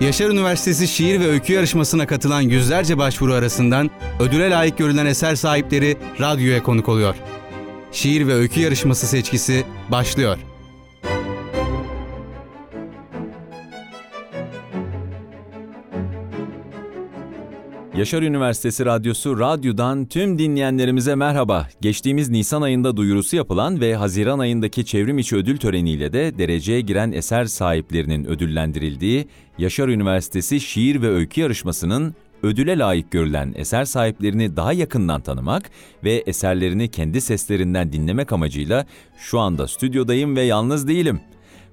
Yaşar Üniversitesi Şiir ve Öykü Yarışması'na katılan yüzlerce başvuru arasından ödüle layık görülen eser sahipleri radyoya konuk oluyor. Şiir ve Öykü Yarışması seçkisi başlıyor. Yaşar Üniversitesi Radyosu Radyo'dan tüm dinleyenlerimize merhaba. Geçtiğimiz Nisan ayında duyurusu yapılan ve Haziran ayındaki çevrim içi ödül töreniyle de dereceye giren eser sahiplerinin ödüllendirildiği Yaşar Üniversitesi Şiir ve Öykü Yarışması'nın ödüle layık görülen eser sahiplerini daha yakından tanımak ve eserlerini kendi seslerinden dinlemek amacıyla şu anda stüdyodayım ve yalnız değilim.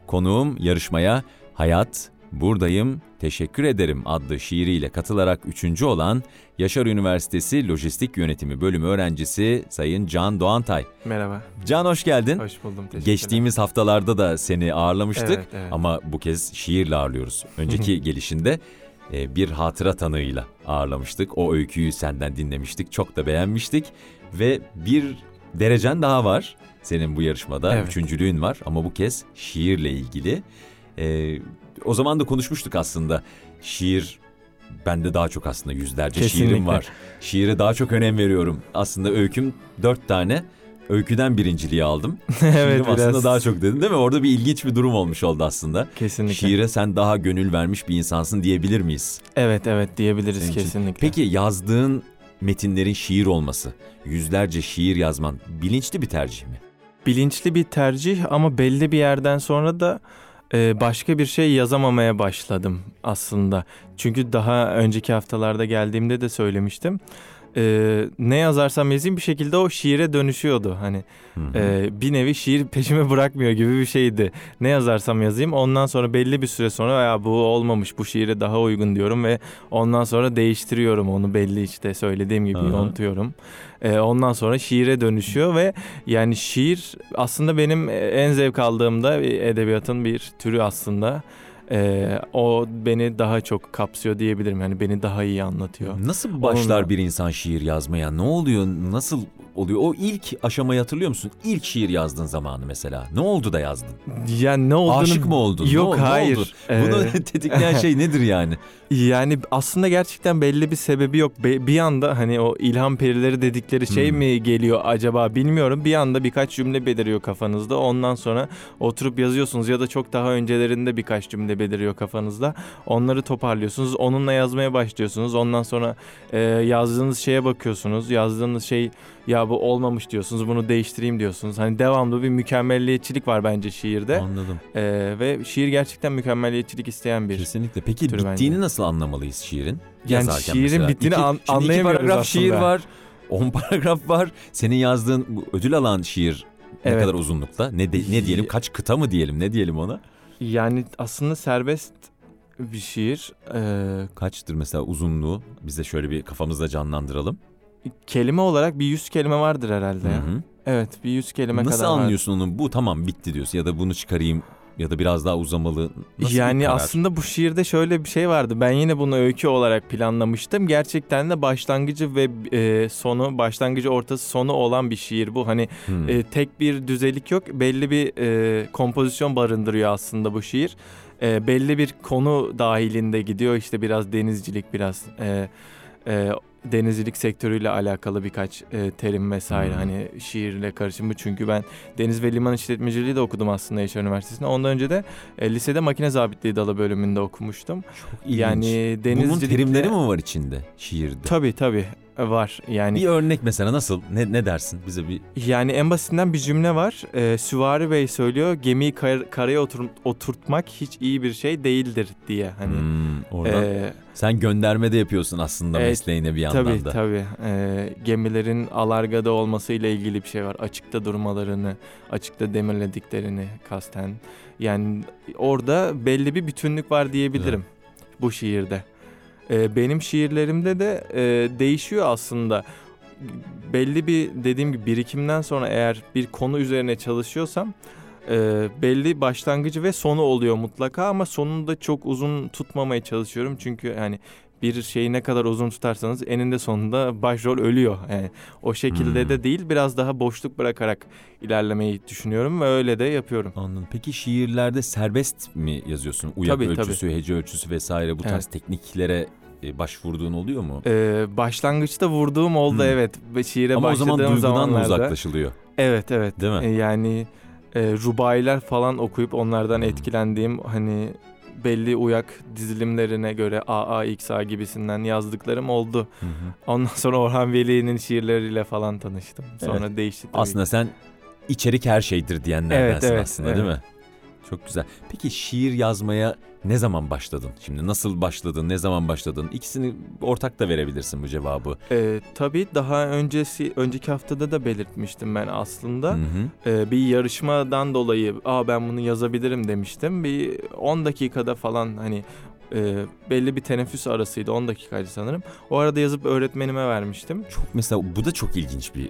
Konuğum yarışmaya Hayat, Buradayım, Teşekkür Ederim adlı şiiriyle katılarak üçüncü olan Yaşar Üniversitesi Lojistik Yönetimi bölümü öğrencisi Sayın Can Doğantay. Merhaba. Can hoş geldin. Hoş buldum. Teşekkürler. Geçtiğimiz haftalarda da seni ağırlamıştık Evet, evet. ama bu kez şiirle ağırlıyoruz. Önceki gelişinde e, bir hatıra tanığıyla ağırlamıştık. O öyküyü senden dinlemiştik. Çok da beğenmiştik ve bir derecen daha var. Senin bu yarışmada Evet. üçüncülüğün var ama bu kez şiirle ilgili. E, o zaman da konuşmuştuk aslında. Şiir bende daha çok aslında yüzlerce şiirim Kesinlikle. var. Şiire daha çok önem veriyorum. Aslında öyküm dört tane. Öyküden birinciliği aldım. evet Şiirim biraz. aslında daha çok dedin değil mi? Orada bir ilginç bir durum olmuş oldu aslında. Kesinlikle. Şiire sen daha gönül vermiş bir insansın diyebilir miyiz? Evet evet diyebiliriz Senin için. kesinlikle. Peki yazdığın metinlerin şiir olması, yüzlerce şiir yazman bilinçli bir tercih mi? Bilinçli bir tercih ama belli bir yerden sonra da e, başka bir şey yazamamaya başladım aslında. Çünkü daha önceki haftalarda geldiğimde de söylemiştim. E, ne yazarsam yazayım bir şekilde o şiire dönüşüyordu. Hani Hı hı. e, bir nevi şiir peşime bırakmıyor gibi bir şeydi. Ne yazarsam yazayım ondan sonra belli bir süre sonra ya bu olmamış bu şiire daha uygun diyorum ve ondan sonra değiştiriyorum onu belli işte söylediğim gibi Aha. yontuyorum. E, ondan sonra şiire dönüşüyor ve yani şiir aslında benim en zevk aldığımda edebiyatın bir türü aslında. E, o beni daha çok kapsıyor diyebilirim. Yani beni daha iyi anlatıyor. Nasıl başlar Onunla- bir insan şiir yazmaya? Ne oluyor? Nasıl oluyor? O ilk aşamayı hatırlıyor musun? İlk şiir yazdığın zamanı mesela. Ne oldu da yazdın? Yani ne olduğunu... Aşık mı oldun? Ne Yok ne hayır. oldu? Ee, Bunu tetikleyen şey nedir yani? Yani aslında gerçekten belli bir sebebi yok. Be- bir anda hani o ilham perileri dedikleri şey Hmm. mi geliyor acaba bilmiyorum. Bir anda birkaç cümle beliriyor kafanızda. Ondan sonra oturup yazıyorsunuz ya da çok daha öncelerinde birkaç cümle beliriyor kafanızda. Onları toparlıyorsunuz. Onunla yazmaya başlıyorsunuz. Ondan sonra e, yazdığınız şeye bakıyorsunuz. Yazdığınız şey ya bu olmamış diyorsunuz. Bunu değiştireyim diyorsunuz. Hani devamlı bir mükemmelliyetçilik var bence şiirde. Anladım. E, ve şiir gerçekten mükemmelliyetçilik isteyen bir Kesinlikle. Peki tür bittiğini bence. nasıl anlamalıyız şiirin? Yani Yazarken şiirin mesela. bittiğini İki- an- şimdi iki anlayamıyoruz paragraf şiir aslında. var. 10 paragraf var. Senin yazdığın bu ödül alan şiir ne Evet. kadar uzunlukta? Ne de- ne diyelim? Kaç kıta mı diyelim? Ne diyelim ona? Yani aslında serbest bir şiir. Ee, Kaçtır mesela uzunluğu? Biz de şöyle bir kafamızda canlandıralım. Kelime olarak bir yüz kelime vardır herhalde ya. Hı hı. Evet bir yüz kelime Nasıl kadar vardır. anlıyorsun onu? Bu tamam bitti diyorsun ya da bunu çıkarayım ya da biraz daha uzamalı. Nasıl yani aslında bu şiirde şöyle bir şey vardı. Ben yine bunu öykü olarak planlamıştım. Gerçekten de başlangıcı ve e, sonu, başlangıcı ortası sonu olan bir şiir bu. Hani Hmm. E, tek bir düzelik yok. Belli bir e, kompozisyon barındırıyor aslında bu şiir. E, belli bir konu dahilinde gidiyor. İşte biraz denizcilik, biraz e, e, denizcilik sektörüyle alakalı birkaç e, terim vesaire. Hmm. Hani şiirle karışımı. Çünkü ben deniz ve liman işletmeciliği de okudum aslında Yaşar Üniversitesi'nde. Ondan önce de e, lisede makine zabitliği dalı bölümünde okumuştum. Çok ilginç. Yani Bunun denizcilikle... terimleri mi var içinde şiirde? Tabii tabii var. Yani Bir örnek mesela nasıl? Ne, ne dersin? Bize bir Yani en basitinden bir cümle var. Ee, Süvari Bey söylüyor gemiyi kar- karaya otur- oturtmak hiç iyi bir şey değildir diye. Hani Hmm, oradan ee, sen gönderme de yapıyorsun aslında Evet, mesleğine bir yandan tabii da. tabii Ee, gemilerin alargada olmasıyla ilgili bir şey var. Açıkta durmalarını, açıkta demirlediklerini kasten. Yani orada belli bir bütünlük var diyebilirim bu şiirde. Ee, benim şiirlerimde de e, değişiyor aslında. Belli bir dediğim gibi birikimden sonra eğer bir konu üzerine çalışıyorsam e, belli başlangıcı ve sonu oluyor mutlaka ama sonunu da çok uzun tutmamaya çalışıyorum çünkü yani bir şeyi ne kadar uzun tutarsanız eninde sonunda başrol ölüyor. Yani o şekilde Hmm. de değil biraz daha boşluk bırakarak ilerlemeyi düşünüyorum ve öyle de yapıyorum. Anladım. Peki şiirlerde serbest mi yazıyorsun? Uyak Tabii, ölçüsü, hece ölçüsü vesaire bu tarz Evet. tekniklere e, başvurduğun oluyor mu? Ee, başlangıçta vurduğum oldu Hmm. evet. Ve Şiire Ama o başladığım zaman duygudan zamanlarda. uzaklaşılıyor? Evet evet. Değil mi? Ee, yani e, rubayiler falan okuyup onlardan Hmm. etkilendiğim hani belli uyak dizilimlerine göre AA, XA gibisinden yazdıklarım oldu. Hı hı. Ondan sonra Orhan Veli'nin şiirleriyle falan tanıştım. Sonra değişti tabii. Aslında sen içerik her şeydir diyenlerdensin Evet, evet, aslında evet. değil mi? Çok güzel. Peki şiir yazmaya ne zaman başladın? Şimdi nasıl başladın, ne zaman başladın? İkisini ortak da verebilirsin bu cevabı. Ee, tabii daha öncesi önceki haftada da belirtmiştim ben aslında. Hı hı. Ee, bir yarışmadan dolayı aa ben bunu yazabilirim demiştim. Bir 10 dakikada falan hani e, belli bir teneffüs arasıydı 10 dakikaydı sanırım. O arada yazıp öğretmenime vermiştim. Çok mesela bu da çok ilginç bir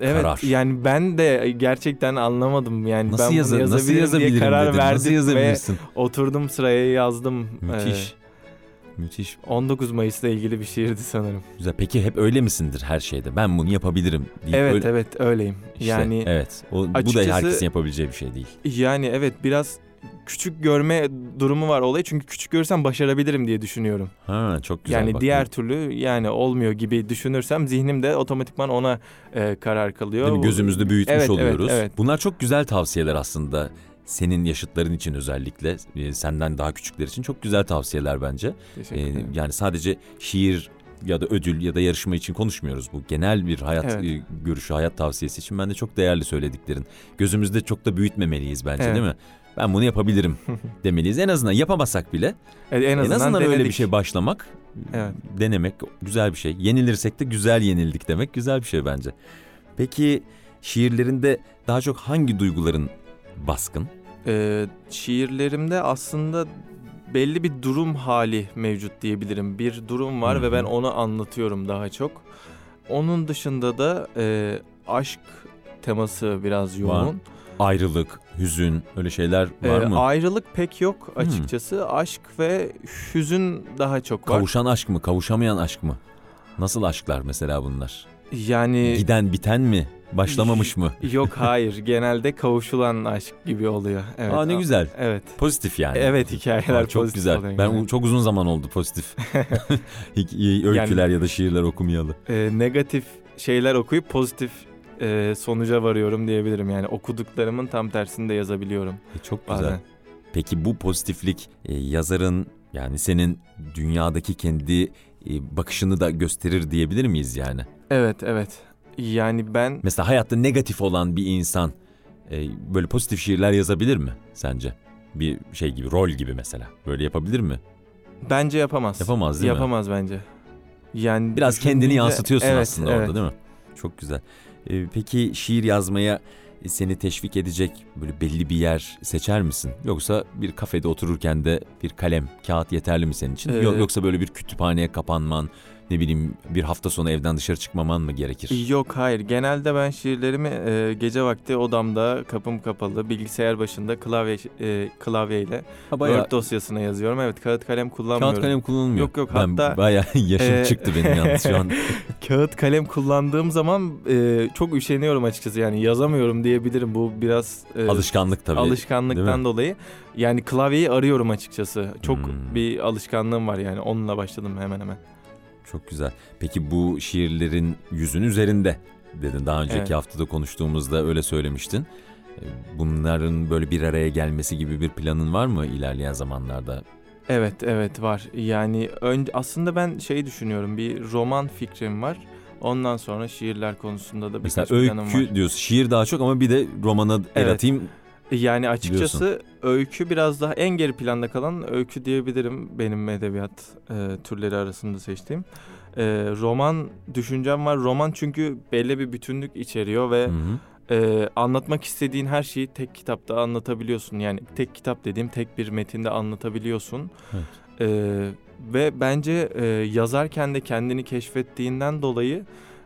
Evet Karar. yani ben de gerçekten anlamadım yani nasıl ben yaza- bunu nasıl yazabilirim yazabilirim diye karar dedin. verdim Nasıl ve yazabilirsin? oturdum sıraya yazdım. Müthiş. Müthiş. Ee, 19 Mayıs'la ilgili bir şiirdi sanırım. Güzel. Peki hep öyle misindir her şeyde? Ben bunu yapabilirim deyip Evet öyle. evet öyleyim. İşte, yani evet. O, bu da herkesin yapabileceği bir şey değil. Yani evet biraz küçük görme durumu var olayı çünkü küçük görürsem başarabilirim diye düşünüyorum. Ha çok güzel. yani bak diğer türlü yani olmuyor gibi düşünürsem zihnimde otomatikman ona e, karar kalıyor. Değil mi? Gözümüzde büyütmüş Evet, evet, oluyoruz. evet. Bunlar çok güzel tavsiyeler aslında. Senin yaşıtların için özellikle, e, senden daha küçükler için çok güzel tavsiyeler bence. Teşekkür E, ederim. yani sadece şiir ya da ödül ya da yarışma için konuşmuyoruz. Bu genel bir hayat Evet. e, görüşü, hayat tavsiyesi için bence çok değerli söylediklerin. Gözümüzde çok da büyütmemeliyiz bence Evet. değil mi? Ben bunu yapabilirim demeliyiz. En azından yapamasak bile Evet, en en azından, azından, öyle bir şey başlamak, Evet. denemek güzel bir şey. Yenilirsek de güzel yenildik demek güzel bir şey bence. Peki şiirlerinde daha çok hangi duyguların baskın? Ee, şiirlerimde aslında belli bir durum hali mevcut diyebilirim. Bir durum var Hı ve ben onu anlatıyorum daha çok. Onun dışında da e, aşk teması biraz yoğun. Ayrılık, hüzün öyle şeyler Ee, var mı? Ayrılık pek yok açıkçası. Aşk ve hüzün daha çok var. Kavuşan aşk mı, kavuşamayan aşk mı? Nasıl aşklar mesela bunlar? Yani Giden biten mi? Başlamamış mı? yok hayır. Genelde kavuşulan aşk gibi oluyor. Evet. Aa ne güzel. Evet. Pozitif yani. Evet hikayeler Aa, çok pozitif güzel. oluyor Ben yani. çok uzun zaman oldu pozitif. Öyküler ya da şiirler okumayalı. Ee, negatif şeyler okuyup pozitif e, sonuca varıyorum diyebilirim. Yani okuduklarımın tam tersini de yazabiliyorum E, çok güzel. bazen. Peki bu pozitiflik e, yazarın yani senin dünyadaki kendi e, bakışını da gösterir diyebilir miyiz yani? Evet evet. Yani ben Mesela hayatta negatif olan bir insan e, böyle pozitif şiirler yazabilir mi sence? Bir şey gibi, rol gibi mesela. Böyle yapabilir mi? bence yapamaz. Yapamaz değil mi? Yapamaz bence. Yani Biraz kendini yansıtıyorsun Evet, aslında evet. orada değil mi? Çok güzel. E, peki şiir yazmaya e, seni teşvik edecek böyle belli bir yer seçer misin? Yoksa bir kafede otururken de bir kalem, kağıt yeterli mi senin için? Ee, Yok Yoksa böyle bir kütüphaneye kapanman, ne bileyim bir hafta sonu evden dışarı çıkmaman mı gerekir? Yok hayır. Genelde ben şiirlerimi e, gece vakti odamda kapım kapalı bilgisayar başında klavye e, klavyeyle Ha, bayağı Word dosyasına yazıyorum. Evet kağıt kalem kullanmıyorum. kağıt kalem kullanılmıyor. Yok, yok, Ben hatta, bayağı yaşım e, çıktı benim yalnız şu an. Kağıt kalem kullandığım zaman e, çok üşeniyorum açıkçası. Yani yazamıyorum diyebilirim. Bu biraz e, Alışkanlık tabii. alışkanlıktan dolayı. Yani klavyeyi arıyorum açıkçası. Çok Hmm. bir alışkanlığım var yani. Onunla başladım hemen hemen. Çok güzel. Peki bu şiirlerin yüzün üzerinde dedin. Daha önceki Evet. haftada konuştuğumuzda öyle söylemiştin. E, Bunların böyle bir araya gelmesi gibi bir planın var mı ilerleyen zamanlarda? Evet evet var. Yani ön, aslında ben şey düşünüyorum. Bir roman fikrim var. Ondan sonra şiirler konusunda da Mesela birkaç planım var. öykü diyorsun. Şiir daha çok ama bir de romana el Evet. atayım. Yani açıkçası öykü biraz daha en geri planda kalan öykü diyebilirim benim edebiyat e, türleri arasında seçtiğim. E, roman düşüncem var. Roman çünkü belli bir bütünlük içeriyor ve Hı hı. e, anlatmak istediğin her şeyi tek kitapta anlatabiliyorsun. Yani tek kitap dediğim tek bir metinde anlatabiliyorsun. Evet. E, ve bence e, yazarken de kendini keşfettiğinden dolayı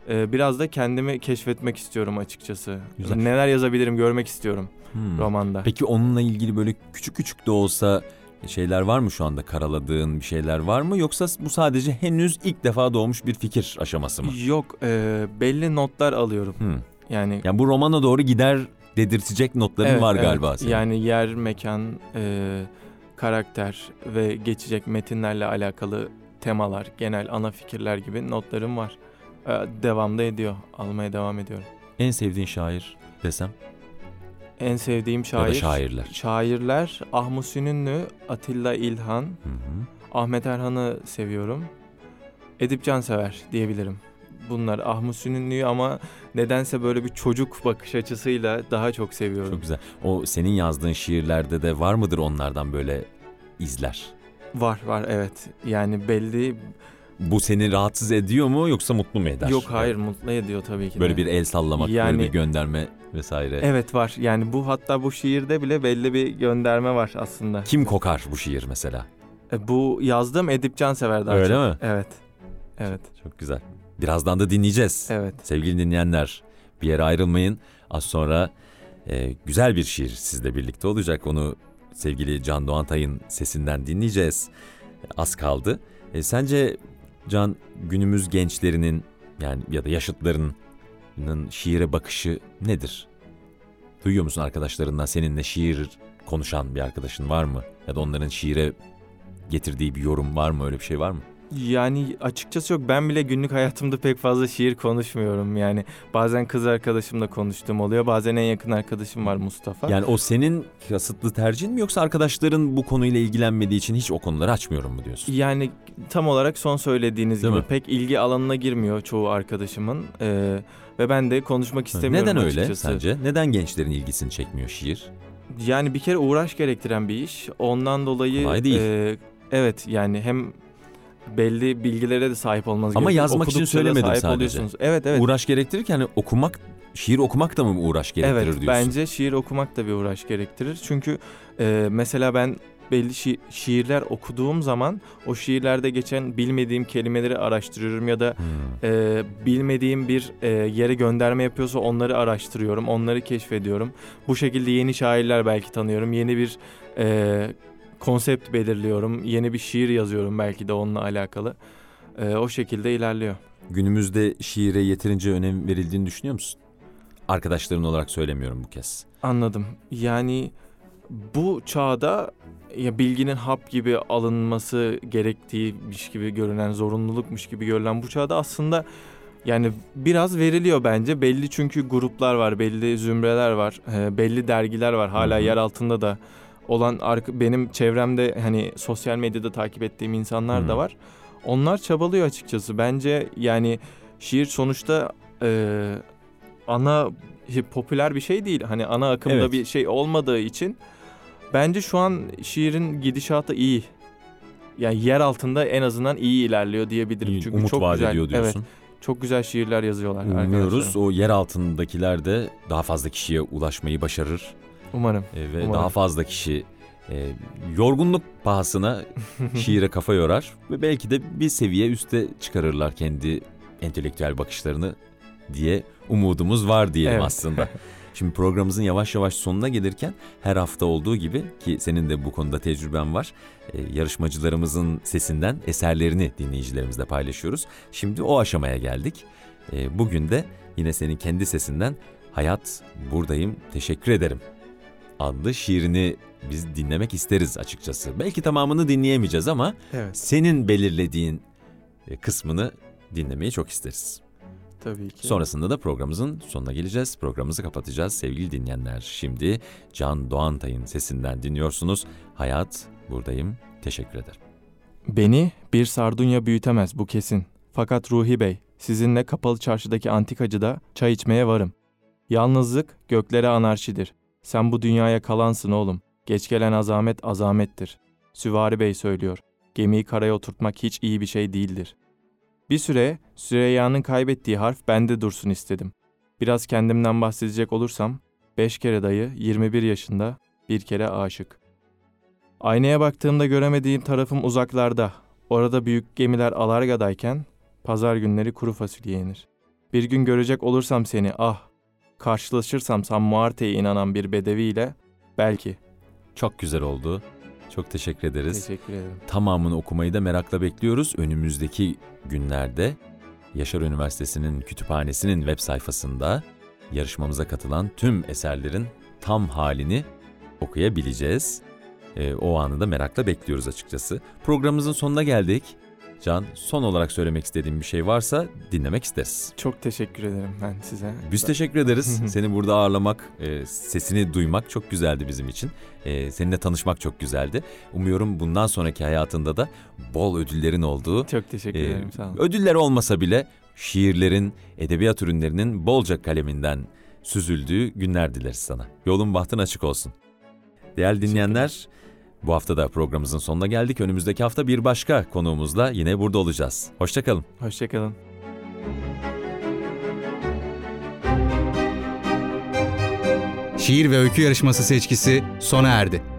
e, biraz da kendimi keşfetmek istiyorum açıkçası. Güzel. Neler yazabilirim görmek istiyorum Hmm. romanda. Peki onunla ilgili böyle küçük küçük de olsa şeyler var mı şu anda karaladığın bir şeyler var mı yoksa bu sadece henüz ilk defa doğmuş bir fikir aşaması mı? Yok e, belli notlar alıyorum. Hmm. Yani Yani bu romana doğru gider dedirtecek notların Evet, var evet. galiba senin. Yani yer, mekan, e, karakter ve geçecek metinlerle alakalı temalar, genel ana fikirler gibi notlarım var. E, devamda ediyor, almaya devam ediyorum. En sevdiğin şair desem En sevdiğim ya da şair, şairler. şairler Ahmus Sününlü, Atilla İlhan, Hı hı. Ahmet Erhan'ı seviyorum. Edip Cansever diyebilirim. Bunlar Ahmus Sününlü'yü ama nedense böyle bir çocuk bakış açısıyla daha çok seviyorum. Çok güzel. O senin yazdığın şiirlerde de var mıdır onlardan böyle izler? Var var evet. Yani belli Bu seni rahatsız ediyor mu yoksa mutlu mu eder? Yok hayır mutlu ediyor tabii ki de. Böyle bir el sallamak, böyle Yani- bir gönderme vesaire. Evet var. Yani bu hatta bu şiirde bile belli bir gönderme var aslında. Kim kokar bu şiir mesela? E, Bu yazdığım Edip Cansever daha Öyle çok. mi? Evet. Evet. Çok güzel. Birazdan da dinleyeceğiz. Evet. Sevgili dinleyenler bir yere ayrılmayın. Az sonra e, güzel bir şiir sizle birlikte olacak. Onu sevgili Can Doğantay'ın sesinden dinleyeceğiz. Az kaldı. E, sence Can günümüz gençlerinin yani ya da yaşıtlarının şiire bakışı nedir? Duyuyor musun arkadaşlarından seninle şiir konuşan bir arkadaşın var mı? Ya da onların şiire getirdiği bir yorum var mı? Öyle bir şey var mı? Yani açıkçası yok. Ben bile günlük hayatımda pek fazla şiir konuşmuyorum. Yani bazen kız arkadaşımla konuştuğum oluyor. Bazen en yakın arkadaşım var Mustafa. Yani o senin kasıtlı tercihin mi yoksa arkadaşların bu konuyla ilgilenmediği için hiç o konuları açmıyorum mu diyorsun? Yani tam olarak son söylediğiniz Değil gibi mi? pek ilgi alanına girmiyor çoğu arkadaşımın. Ee, ve ben de konuşmak istemiyorum Neden öyle açıkçası. sence? Neden gençlerin ilgisini çekmiyor şiir? Yani bir kere uğraş gerektiren bir iş. Ondan dolayı Kolay değil. e, evet yani hem belli bilgilere de sahip olmanız Ama gerekiyor. yazmak için söylemedim sahip sadece. oluyorsunuz. Evet evet. Uğraş gerektirirken hani okumak, şiir okumak da mı uğraş gerektirir evet diyorsun? bence şiir okumak da bir uğraş gerektirir. Çünkü e, mesela ben belli şi- şiirler okuduğum zaman o şiirlerde geçen bilmediğim kelimeleri araştırıyorum ya da Hmm. e, bilmediğim bir e, yere gönderme yapıyorsa onları araştırıyorum, onları keşfediyorum. Bu şekilde yeni şairler belki tanıyorum, yeni bir e, konsept belirliyorum, yeni bir şiir yazıyorum belki de onunla alakalı. E, o şekilde ilerliyor. Günümüzde şiire yeterince önem verildiğini düşünüyor musun? Arkadaşların olarak söylemiyorum bu kez. Anladım. Yani bu çağda ya bilginin hap gibi alınması gerektiğiymiş gibi görünen, zorunlulukmuş gibi görülen bu çağda aslında yani biraz veriliyor bence. Belli çünkü gruplar var, belli zümreler var, e, belli dergiler var. Hala yer altında da olan benim çevremde hani sosyal medyada takip ettiğim insanlar Hı. da var. Onlar çabalıyor açıkçası. Bence yani şiir sonuçta e, ana popüler bir şey değil. Hani ana akımda Evet. bir şey olmadığı için bence şu an şiirin gidişatı iyi. Yani yer altında en azından iyi ilerliyor diyebilirim. İyi, Çünkü umut çok vaat güzel, ediyor diyorsun. Evet, çok güzel şiirler yazıyorlar Umuyoruz o yer altındakiler de daha fazla kişiye ulaşmayı başarır. Umarım. E, ve Umarım. daha fazla kişi e, yorgunluk pahasına şiire kafa yorar ve belki de bir seviye üste çıkarırlar kendi entelektüel bakışlarını diye umudumuz var diyelim Evet. aslında. Şimdi programımızın yavaş yavaş sonuna gelirken her hafta olduğu gibi ki senin de bu konuda tecrüben var. e, yarışmacılarımızın sesinden eserlerini dinleyicilerimizle paylaşıyoruz. Şimdi o aşamaya geldik. E, bugün de yine senin kendi sesinden Hayat buradayım teşekkür ederim adlı şiirini biz dinlemek isteriz açıkçası. Belki tamamını dinleyemeyeceğiz ama Evet, senin belirlediğin e, kısmını dinlemeyi çok isteriz. tabii ki. Sonrasında da programımızın sonuna geleceğiz. Programımızı kapatacağız sevgili dinleyenler. Şimdi Can Doğantay'ın sesinden dinliyorsunuz. Hayat buradayım teşekkür ederim. Beni bir sardunya büyütemez bu kesin. Fakat Ruhi Bey, sizinle kapalı çarşıdaki antikacıda çay içmeye varım. Yalnızlık göklere anarşidir. Sen bu dünyaya kalansın oğlum. Geç gelen azamet azamettir. Süvari Bey söylüyor. Gemiyi karaya oturtmak hiç iyi bir şey değildir. Bir süre Süreyya'nın kaybettiği harf bende dursun istedim. Biraz kendimden bahsedecek olursam, beş kere dayı, 21 yaşında, bir kere aşık. Aynaya baktığımda göremediğim tarafım uzaklarda. Orada büyük gemiler alargadayken pazar günleri kuru fasulye yenir. Bir gün görecek olursam seni ah, karşılaşırsam San Muarte'ye inanan bir bedeviyle belki. Çok güzel oldu. Çok teşekkür ederiz. Teşekkür ederim. Tamamını okumayı da merakla bekliyoruz. Önümüzdeki günlerde Yaşar Üniversitesi'nin kütüphanesinin web sayfasında yarışmamıza katılan tüm eserlerin tam halini okuyabileceğiz. Ee, o anı da merakla bekliyoruz açıkçası. Programımızın sonuna geldik. Can, son olarak söylemek istediğim bir şey varsa dinlemek isteriz. Çok teşekkür ederim ben size. Biz teşekkür ederiz. Seni burada ağırlamak, e, sesini duymak çok güzeldi bizim için. E, seninle tanışmak çok güzeldi. Umuyorum bundan sonraki hayatında da bol ödüllerin olduğu, Çok teşekkür e, ederim. Sağ olun. ödüller olmasa bile şiirlerin, edebiyat ürünlerinin bolca kaleminden süzüldüğü günler dileriz sana. Yolun bahtın açık olsun. Değerli dinleyenler, bu hafta da programımızın sonuna geldik. Önümüzdeki hafta bir başka konuğumuzla yine burada olacağız. Hoşçakalın. Hoşçakalın. Şiir ve öykü yarışması seçkisi sona erdi.